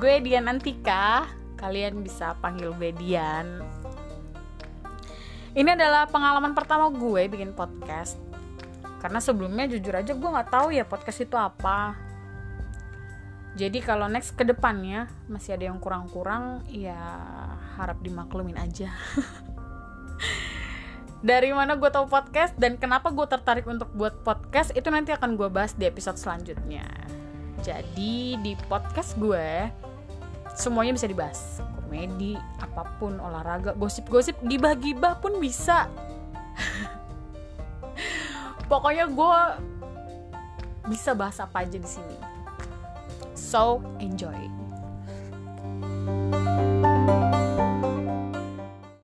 gue Dian Antika kalian bisa panggil gue Dian. Ini adalah pengalaman pertama gue bikin podcast. Karena sebelumnya jujur aja gue nggak tahu ya podcast itu apa. Jadi kalau next ke depannya masih ada yang kurang-kurang ya harap dimaklumin aja. Dari mana gue tahu podcast dan kenapa gue tertarik untuk buat podcast itu nanti akan gue bahas di episode selanjutnya. Jadi di podcast gue semuanya bisa dibahas. Komedi apa pun olahraga gosip-gosip gibah-gibah pun bisa. Pokoknya gue bisa bahas apa aja di sini. So enjoy